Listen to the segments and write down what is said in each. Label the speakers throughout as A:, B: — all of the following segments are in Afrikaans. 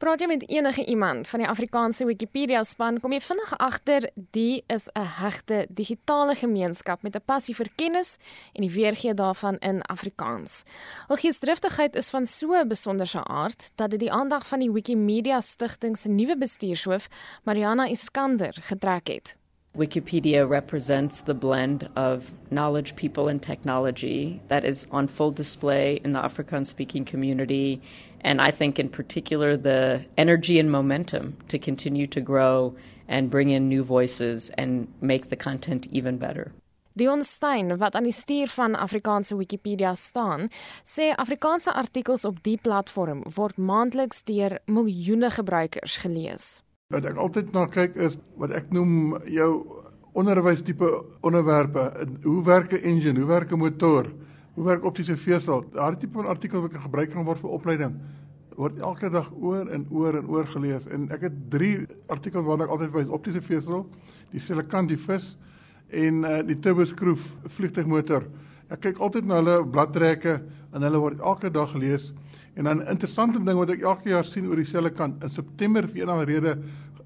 A: Praat jy met enige iemand van die Afrikaanse Wikipedia span, kom jy vinnig agter die is 'n hegte digitale gemeenskap met 'n passie vir kennis en die weergee daarvan in Afrikaans. Hul geesdriftigheid is van so 'n besonderse aard dat dit die aandag van die Wikimedia Stichting se nuwe bestuurshoof, Mariana Iskander, getrek het.
B: Wikipedia represents the blend of knowledge, people, and technology that is on full display in the Afrikaans speaking community and I think in particular the energy and momentum to continue to grow and bring in new voices and make the content even better.
A: Dion Stein wat aan die stuur van Afrikaanse Wikipedia staan, sê Afrikaanse artikels op die platform word maandeliks deur miljoene gebruikers gelees.
C: Wat ek altyd na kyk is wat ek noem jou onderwys tipe onderwerpe. Hoe werk 'n engine? Hoe werk 'n motor? Hoe werk optiese vesel? Daardie tipe van artikel wat gebruik kan word vir opleiding word elke dag oor en oor en oor gelees en ek het 3 artikels waarna ek altyd wys optiese vesel, die silikant die vis en uh, die turboskroof vliegtuigmotor. Ek kyk altyd na hulle bladtrekke en hulle word elke dag gelees. En dan 'n interessante ding wat ek elke jaar sien oor dieselfde kant, in September vir 'n ander rede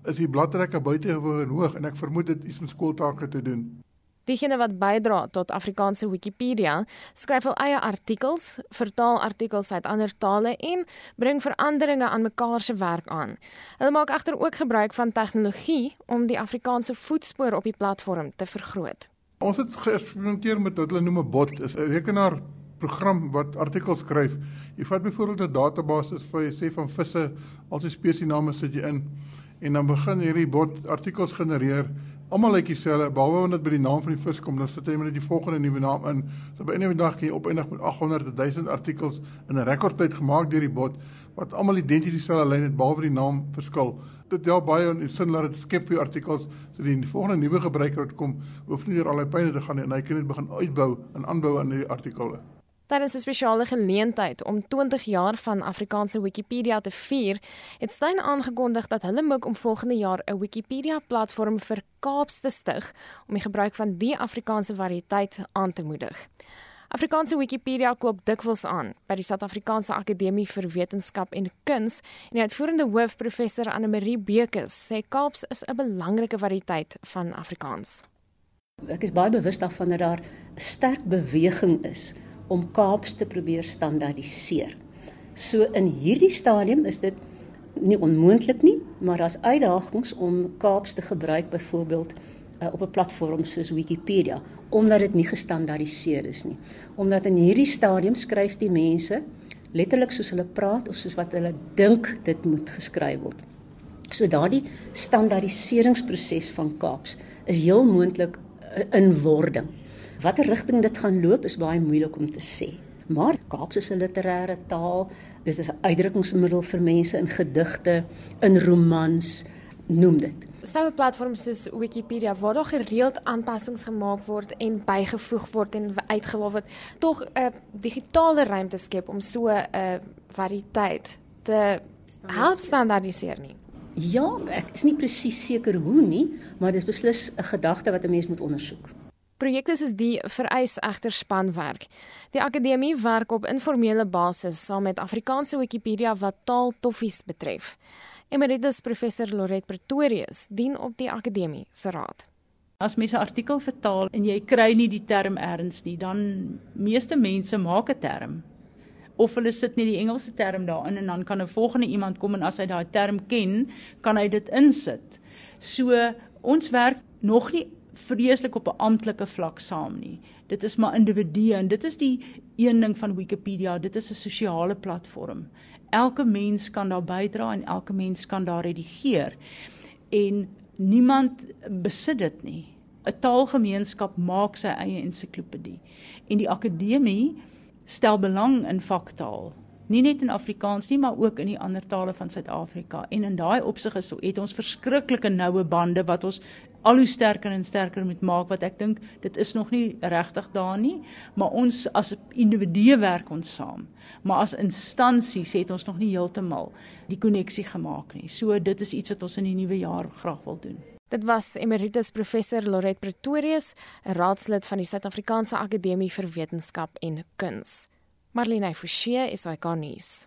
C: is die bladtrekke buitengewoon hoog en ek vermoed dit iets met skooltake te doen.
A: Diegene wat bydra tot Afrikaanse Wikipedia, skryf al eie artikels, vertaal artikels uit ander tale en bring veranderinge aan mekaar se werk aan. Hulle maak egter ook gebruik van tegnologie om die Afrikaanse voetspoor op die platform te vergroot.
C: Ons het geëksperimenteer met wat hulle noem 'n bot, is 'n rekenaar program wat artikels skryf. Jy vat byvoorbeeld 'n database vir jy sê van visse, al sy spesiesname sit jy in en dan begin hierdie bot artikels genereer almal lyk dieselfde behalwe wanneer dit by die naam van die vis kom dan sit jy met die volgende nuwe naam in. So by 'n nuwe dag kan jy opeindig met 800 1000 artikels in 'n rekordtyd gemaak deur die bot wat almal identies dieselfde lyn het behalwe die naam verskil. Dit help baie in sin dat dit skep vir artikels so die, die volgende nuwe gebruiker wat kom hoef nie deur al die pynne te gaan nie en hy kan net begin uitbou en aanbou aan die artikels.
A: Is 'n spesiale geleentheid om 20 jaar van Afrikaanse Wikipedia te vier. Het Stein aangekondig dat hulle mik om volgende jaar 'n Wikipedia platform vir Kaaps te stig om die gebruik van die Afrikaanse variëteit aan te moedig. Afrikaanse Wikipedia klop dikwels aan by die Suid-Afrikaanse Akademie vir Wetenskap en Kuns en die uitvoerende hoof professor Anne Marie Bekes sê Kaaps is 'n belangrike variëteit van Afrikaans.
D: Ek is baie bewus daarvan dat daar 'n sterk beweging is om Kaaps te probeer standaardiseer. So in hierdie stadium is dit nie onmoontlik nie, maar daar's uitdagings om Kaaps te gebruik byvoorbeeld uh, op 'n platform soos Wikipedia omdat dit nie gestandaardiseer is nie. Omdat in hierdie stadium skryf die mense letterlik soos hulle praat of soos wat hulle dink dit moet geskryf word. So daardie standaardiseringsproses van Kaaps is heel moontlik in wording. Watter rigting dit gaan loop is baie moeilik om te sê. Maar Kaaps is 'n literêre taal. Dit is 'n uitdrukkingsmiddel vir mense in gedigte, in romans, noem dit.
A: Sou 'n platform soos Wikipedia waar daar gereeld aanpassings gemaak word en bygevoeg word en uitgewaal word, tog 'n digitale ruimte skep om so 'n variëteit te help standaardiseer nie.
D: Ja, ek is nie presies seker hoe nie, maar dis beslis 'n gedagte wat 'n mens moet ondersoek.
A: Projekte soos die vereis egter spanwerk. Die akademie werk op informele basis saam met Afrikaanse Wikipedia wat taaltoffies betref. Emeritus professor Loret Pretorius dien op die akademie se raad.
E: As mens 'n artikel vertaal en jy kry nie die term erns nie, dan meeste mense maak 'n term of hulle sit net die Engelse term daarin en dan kan 'n volgende iemand kom en as hy daai term ken, kan hy dit insit. So ons werk nog nie vreeslik op 'n amptelike vlak saam nie. Dit is maar individue en dit is die een ding van Wikipedia, dit is 'n sosiale platform. Elke mens kan daar bydra en elke mens kan daar redigeer. En niemand besit dit nie. 'n Taalgemeenskap maak sy eie ensiklopedie. En die akademie stel belang in vaktaal nie net in Afrikaans nie, maar ook in die ander tale van Suid-Afrika. En in daai opsig is het ons verskriklike noue bande wat ons al hoe sterker en sterker moet maak wat ek dink dit is nog nie regtig daar nie, maar ons as individue werk ons saam. Maar as instansies het ons nog nie heeltemal die koneksie gemaak nie. So dit is iets wat ons in die nuwe jaar graag wil doen.
A: Dit was Emeritus Professor Loret Pretorius, 'n raadslid van die Suid-Afrikaanse Akademie vir Wetenskap en Kuns. Marlene Forsie is nuus.